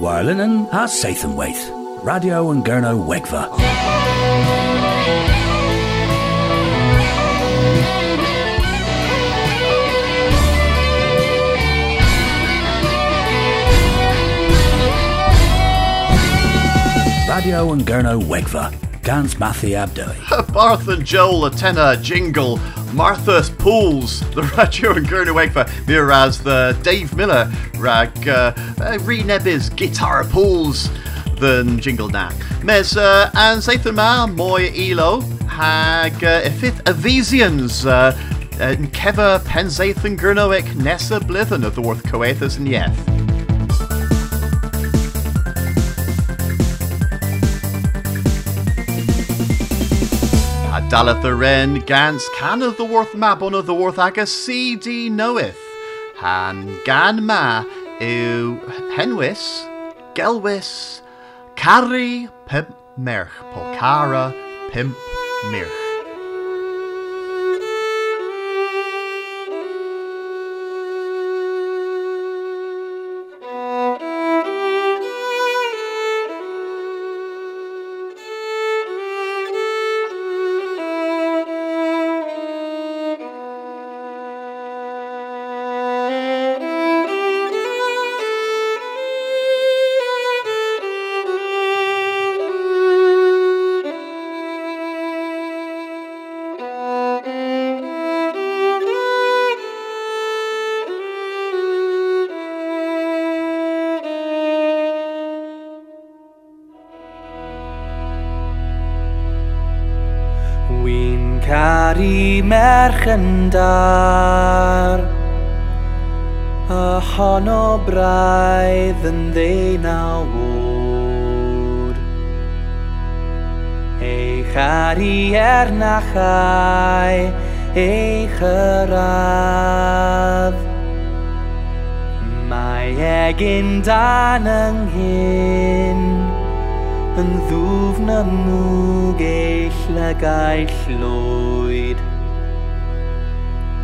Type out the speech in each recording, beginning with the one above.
Warlinen ha Sathanwaith, Radio and Gurno Wegva. Radio and Gurno Wegva, Gans Mathi Abdoi. Barth and Joel, a tenor, jingle, Martha's Pools, the Radio and Gurno Wegva, Miraz, the Dave Miller, rag, uh, uh, Renebiz, Guitar Pools, the jingle na. Mes, uh, and Sathan Ma, Moy Elo, hag, uh, Ifith Avesians, uh, Keva Penzathan Gurnoic, Nessa Blithen of the Worth Coethus and Yeth. Daleth Ren, Gans Can of the Worth Mabon of the Worth Agus CD Knoweth. Han Gan Ma Ew Henwis, Gelwis, Carri Pimp Merch, Polcara Pimp Mirch. i merch yn dar A hon o braidd yn ddeunaw wr Eich ari er nachau eich yraf Mae egin dan ynghyn yn ddwfn amwg eill a gaill llwyd.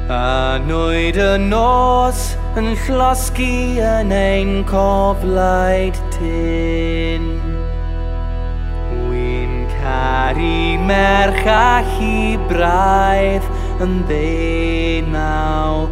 A nwyd y nos yn llosgu yn ein coflaid tyn. Wy'n caru merch a hi braidd yn ddeunaw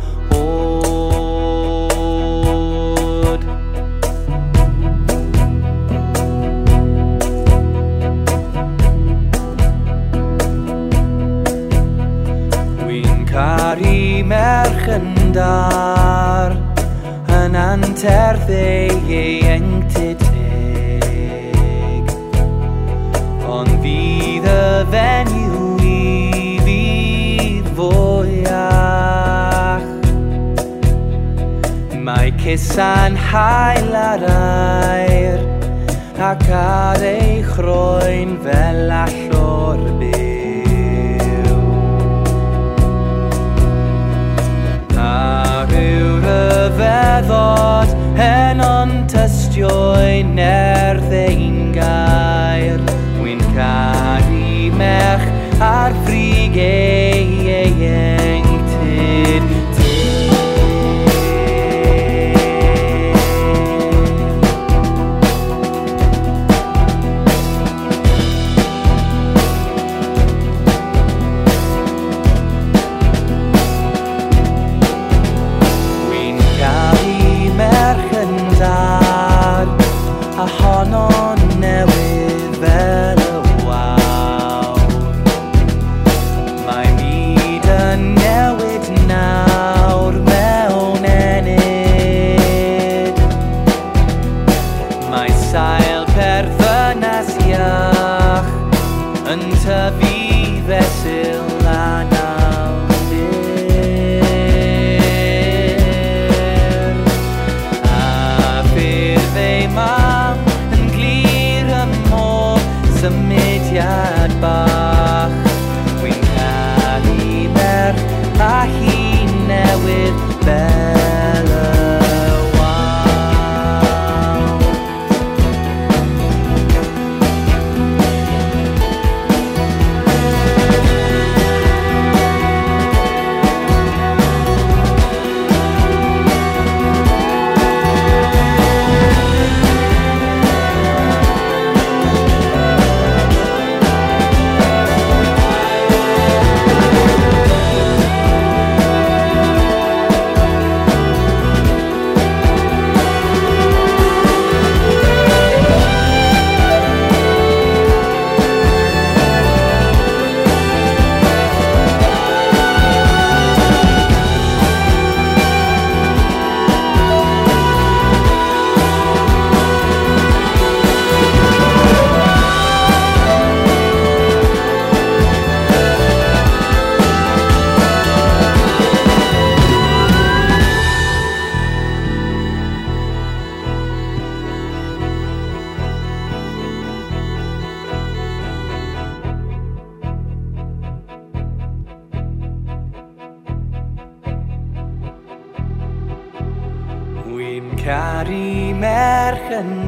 ar i merch yn dar yn anterth ei ei engtyd. Ond fydd y fenyw i fi fwyach. Mae cusan hael ar air ac ar ei chroen fel all o'r byd. rhyfeddod hen ond testio'i nerddeu'n gair. Wy'n caru mech ar frig ei ei ei.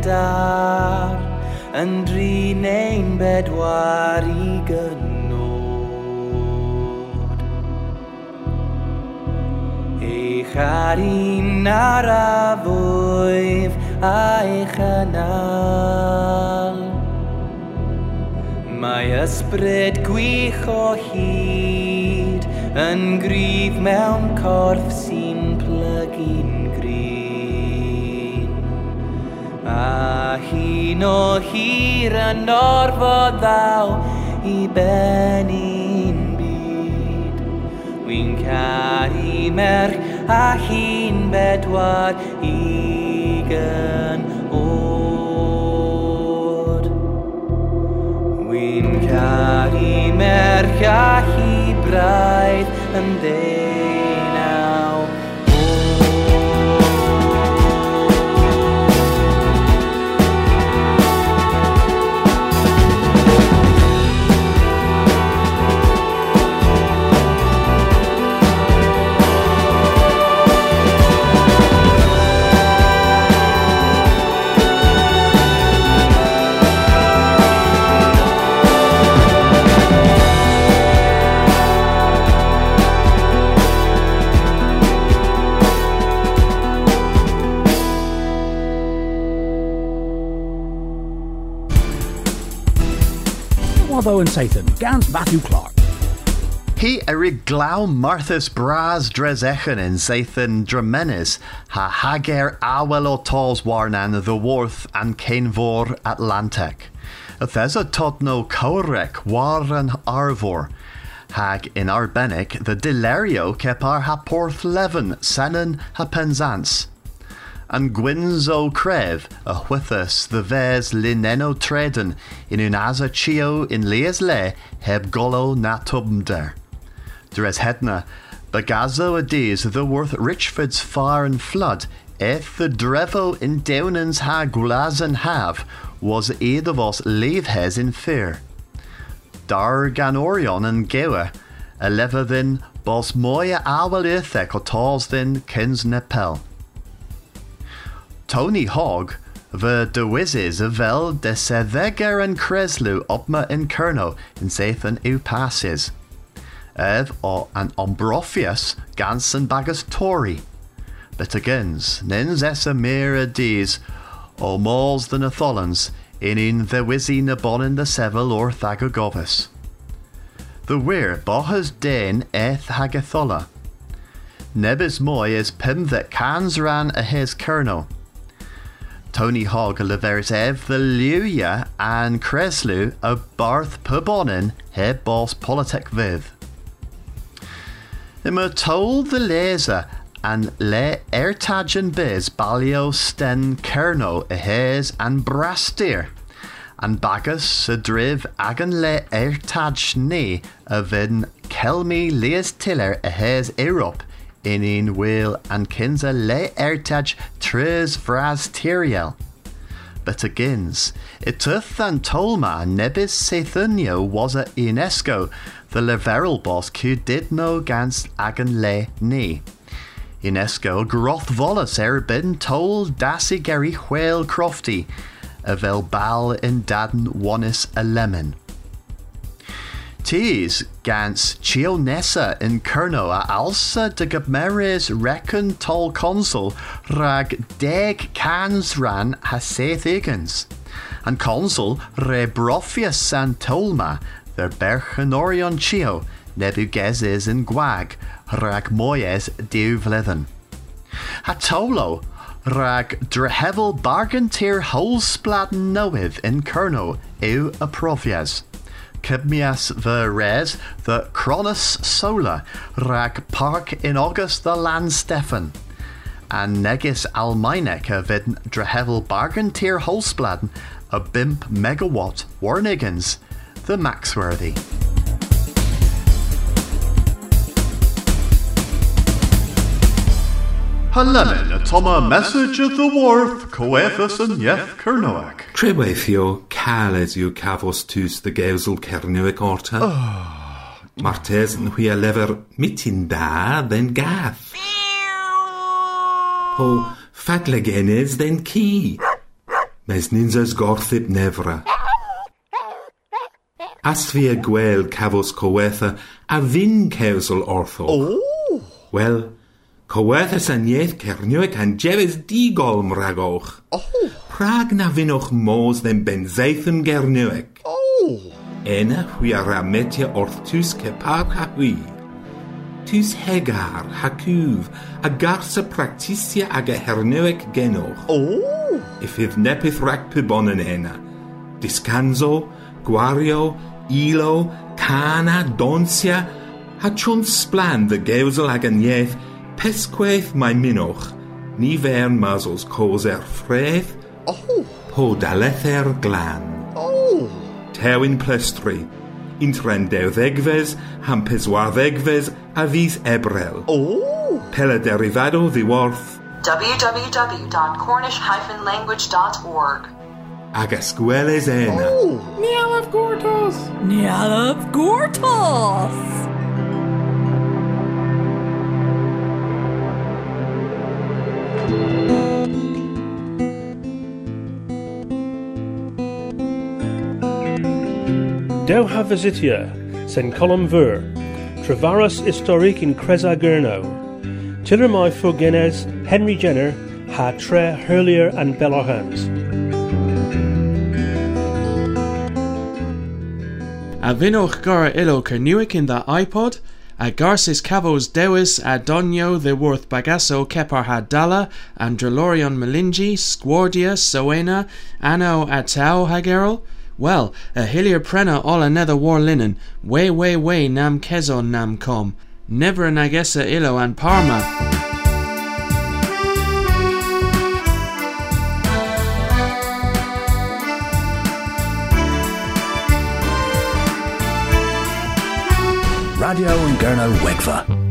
pedar yn drin ein bedwar i gynod. Eich ar un ar a fwyf a eich ynal. Mae ysbryd gwych o hyd yn gryf mewn corff sy'n plygu'n A hun o hir yn orfod ddaw i ben un byd. Wy'n caru merch a hun bedwar i gyn oed. Wy'n caru merch a hi braidd yn ddeud. Sathan, Gans Matthew Clark. He erig glaw Marthas bras dresechen in Zathan Dramenis, ha hager awel tos warnan the worth and Kenvor Atlantic. Thesa todno Kaurek war an arvor. Hag in Arbenic the Delerio kepar ha porth leven sennen ha penzance. And Gwynzo Crev, a whithus the vers lineno treden in unaza chio in leas le heb golo na tubmder. Dres hedna, bagazo ades the worth Richford's far and flood, eth the drevo in downans ha gulazan have, was aid of us levehes in fear. Dar gan Orion and gewe, a lever bos moya awel ithek o tals then kins nepel. Tony Hogg, the de wizes vel de seveger en Creslu opma in Kerno in Zathan u passes. Ev o an Ombrophius gansen bagus Tory. But agains, nins essa mira dees, o mals than a tholans, in in the wizzy na bonin the sevel or thagogovis. The weir bohas den eth hagathola. Nebis moy is pim that cans ran a his kerno. Tony Hogg leveris ev the Luya and Kreslu a Barth Pubonin he boss politic viv. Immer told the laser and le ertagen biz balio sten kerno a and brastir And bagus a driv agan le ertaj ne a vin kelmi leas tiller a hes Europe in in will and kinza le ertaj tres vras tiriel. But agins, it tuth and tolma nebis Sethunio was a UNESCO, the leveral boss who did no gans agan le ni. UNESCO groth volus er bin told dasi geri whale crofty, a vel bal in daden wanis a lemon. Tees gans Chionessa in Kerno a alsa de Gabmeres reckon tol consul rag deg cans ran ha seth igans. And consul re broffius san tolma their berchenorion chio nebugezes in gwag rag moyes diw vlethen. Ha tolo rag drehevel bargain tir holspladen noith in Kerno eu a profias. Cybmias the Cronus Sola, rag park in August the Land Stefan. And negis Almainek a vid drehevel bargain tier holspladen, a bimp megawatt warnigans, the Maxworthy. Halemin, a toma message of the worth, coethus and yeth kernoak. Treweithio caled yw cafos tus the geusel cerniwig orta. Ah. Martes yn hwy lever mitin da then gath. Ho Fatlegenes den ki. Mes ninzas gorthip nevra. As fi a gwel cafos cowetha a fin cewsol ortho. Oh. Wel, Cywedd hysaniaeth cernio e can jefes digol mragowch. Oh. Prag na fynwch môs ddim benzeithyn gerniweg. Oh. Ena hwy ar ametia wrth tws cepab ha hwy. Tws hegar, hacwf, a gars y practisia ag y herniweg genoch. Oh. If ydd nepeth rhac pybon yn ena. Discanso, gwario, ilo, cana, donsia, ha chwn splan dy gewsel ag yn ieth, Pesgwaith mae minwch, ni fe'n mazels cos er ffredd, oh. po daleth glan. Oh. Tewyn plestri, un tren dewddegfes, ham peswaddegfes a ddys ebrel. Oh. Peladerifado ddiworth. www.cornish-language.org Ag esgweles ena. Oh. Ni alaf gortos! Ni alaf gortos! Dewha Visitia, Sen Colum Ver, Travaras Historique in Creza Gurno, Tiller Mai Fugenes, Henry Jenner, Ha Tre Hurlier and Bellarhams. A vinoch gar ilo cernuic in the iPod, a garsis cavos dewis a donio the worth bagasso kepar hadala, Andrelorion melingi, Squardia, Soena, Anno atau hagerol, well, a hillier prena all another war linen, way way way nam kezo nam com, never nagesa ilo and parma. Radio and Gurno Wegva.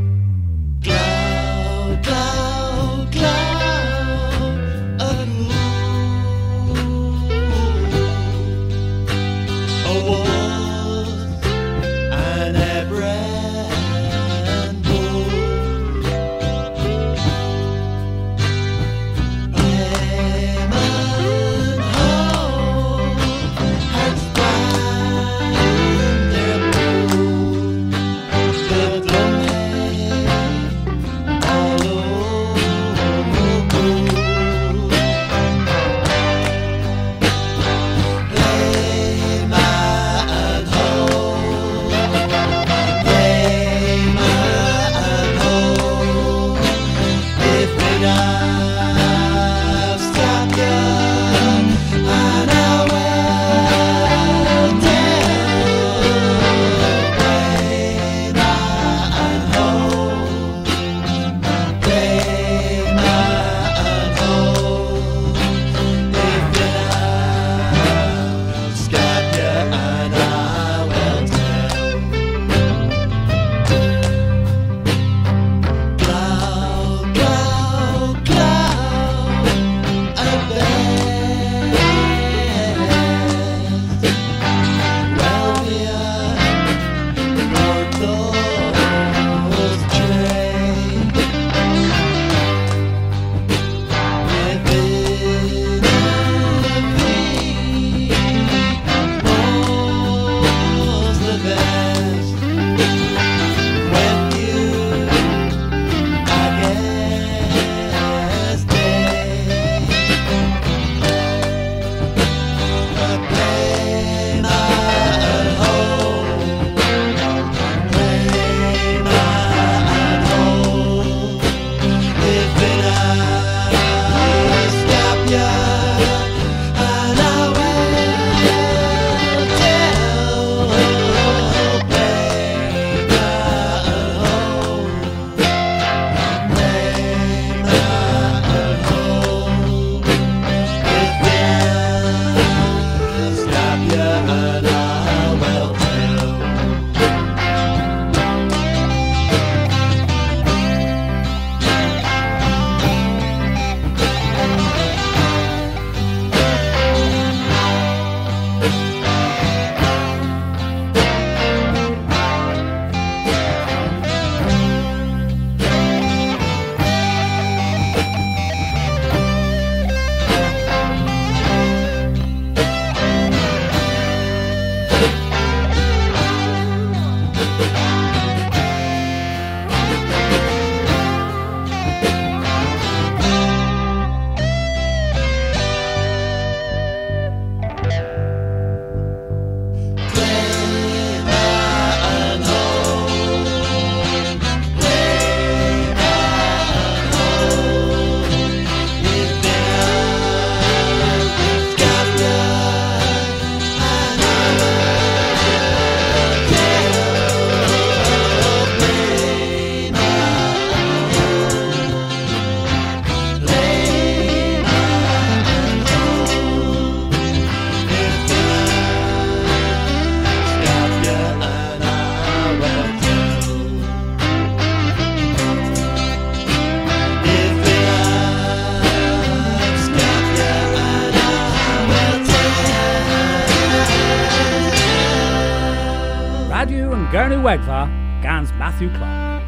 An Gurnu Wegva, Gans Matthew Clark.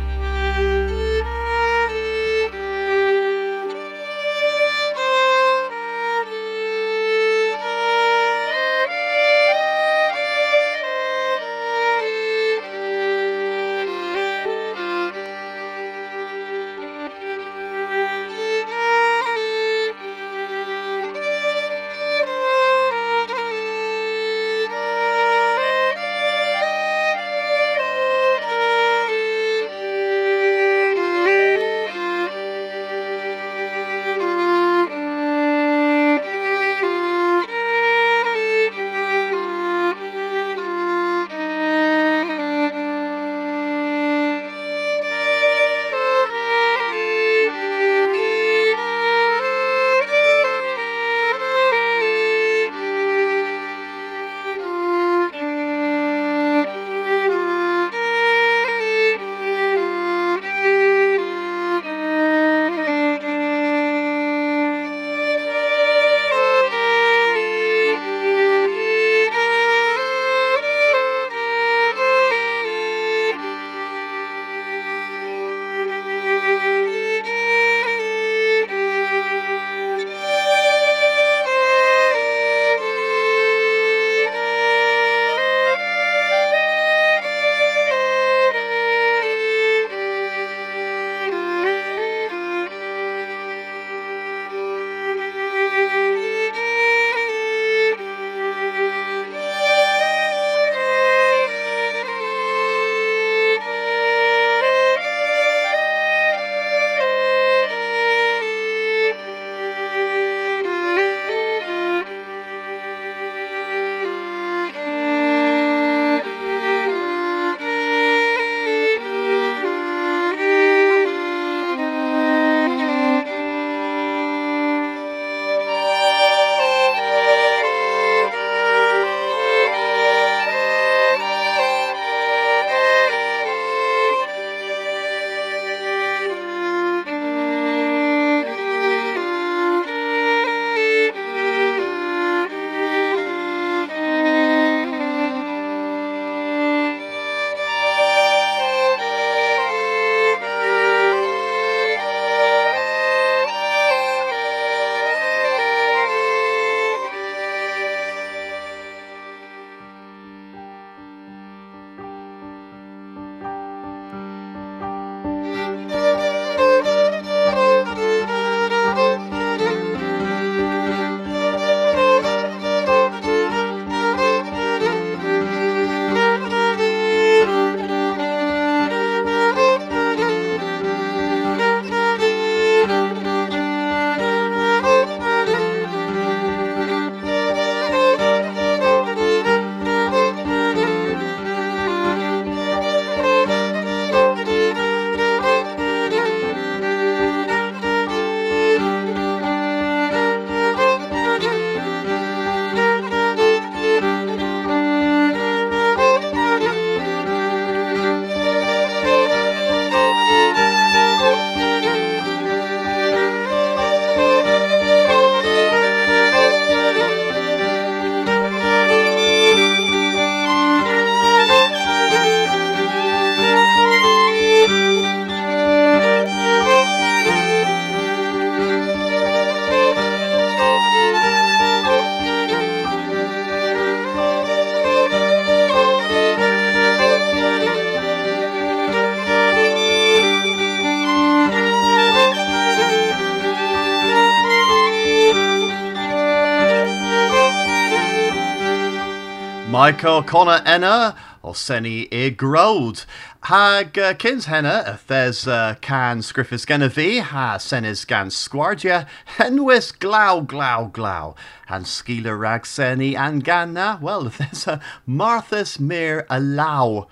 Michael Connor enna or senni i grod. Hag uh, kins henna a thes uh, can scriffis genna fi ha senis gan sgwardia henwis Glau Glau Glau, han skila rag senni an ganna well there's a Marthas mir a law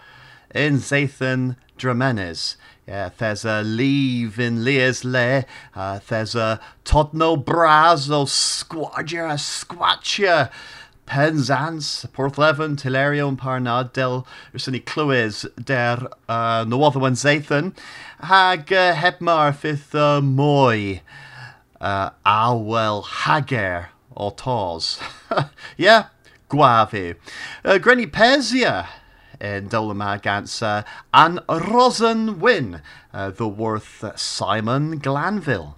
in Zathan Dramenes. Yeah, there's a leave in Leah's le. Uh, there's a todno braz o squadja squatcha. Penzance, Porthleven, Tilerion, Parnad, del Rysyn ni clywys der uh, Nowoddewan Zeithyn, hag uh, hebma'r ffydd uh, mwy uh, awel hager o tos. Ie, yeah, gwaf i. Uh, Grenny Pezia yn dyl yma gans uh, Anne Rosen Wyn, uh, the worth Simon Glanville.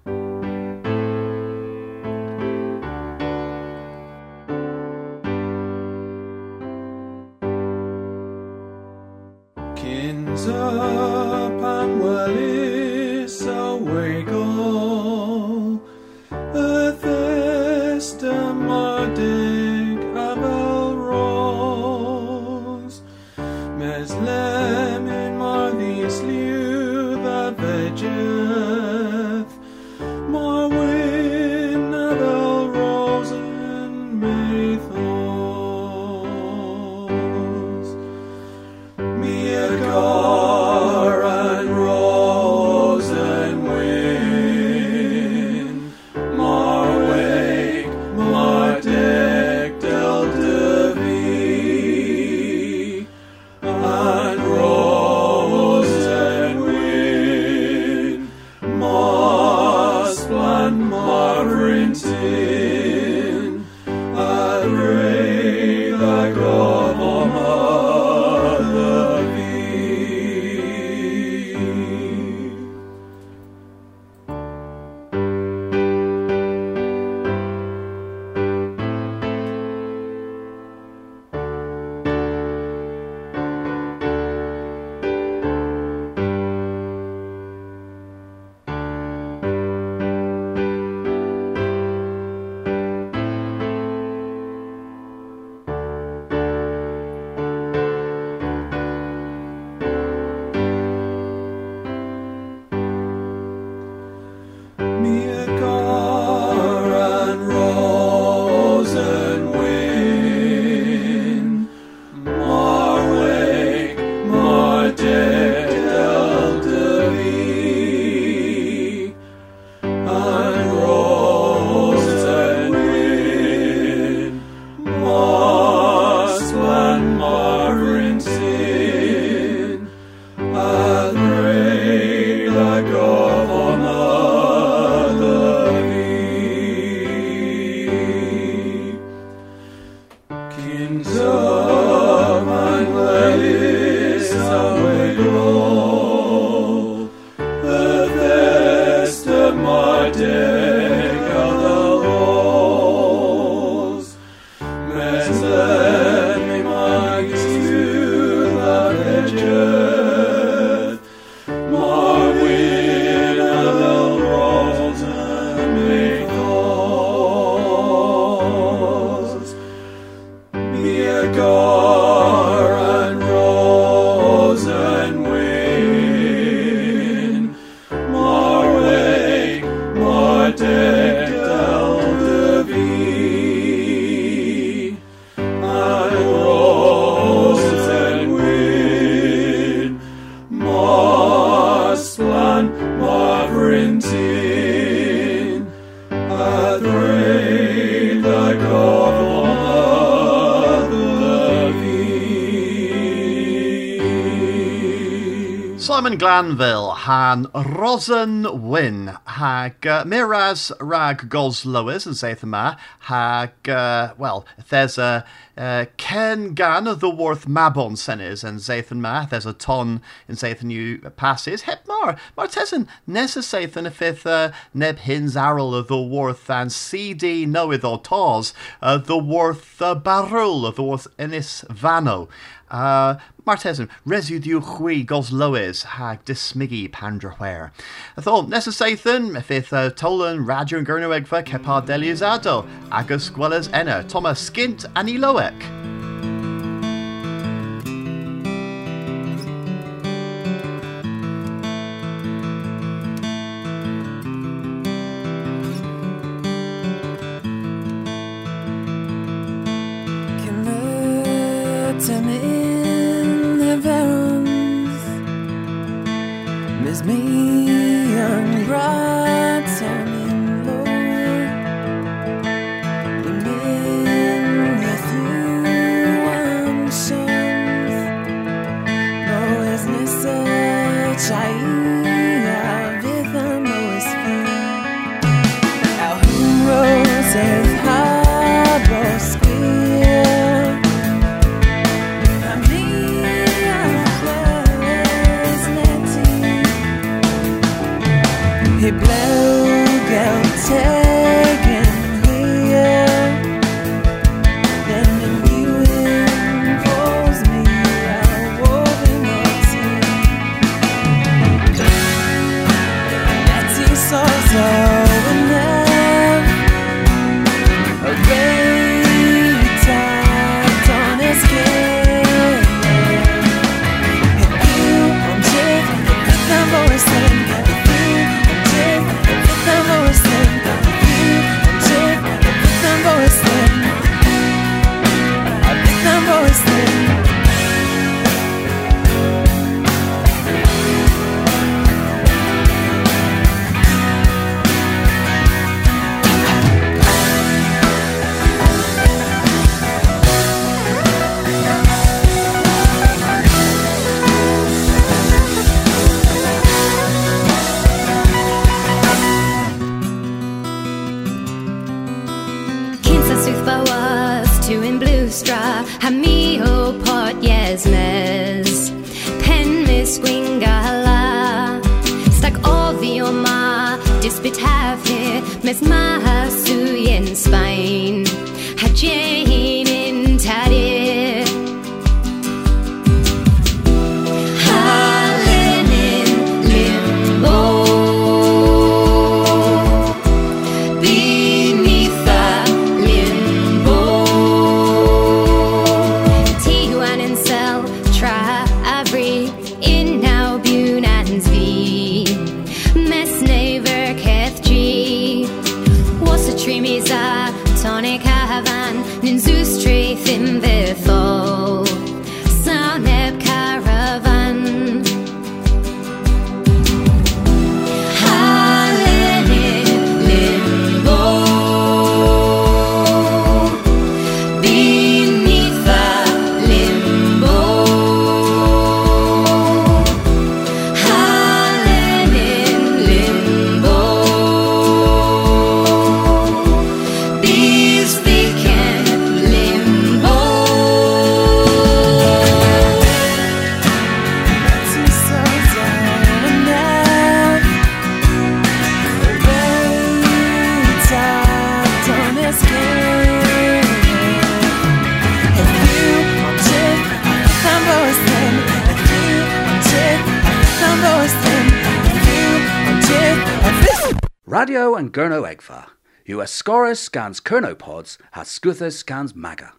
Solomon Glanville han Rosen Wyn hag uh, Miraz rag Goslowers yn saith yma hag, uh, well, there's a uh, Ken Gan the worth Mabon senes. yn saith yma there's a ton yn saith new passes hep mar, mar tesyn nes y saith yn y ffith uh, neb hins arl uh, the worth and CD newydd o tos uh, the worth uh, barwl uh, the worth, Ynys Fano uh, Martesin, residu hui gosloes hag dismigi pandrahuer. Athol necessathan, mefith uh, tolan radion gurnuegva kepar deliusado, agus squelas ena, toma skint aniloek. a mi o pod jesmes pen mis gwingala stag o fi o ma dispit haf mes ma. Where Scorus scans has Hascuthus scans Maga.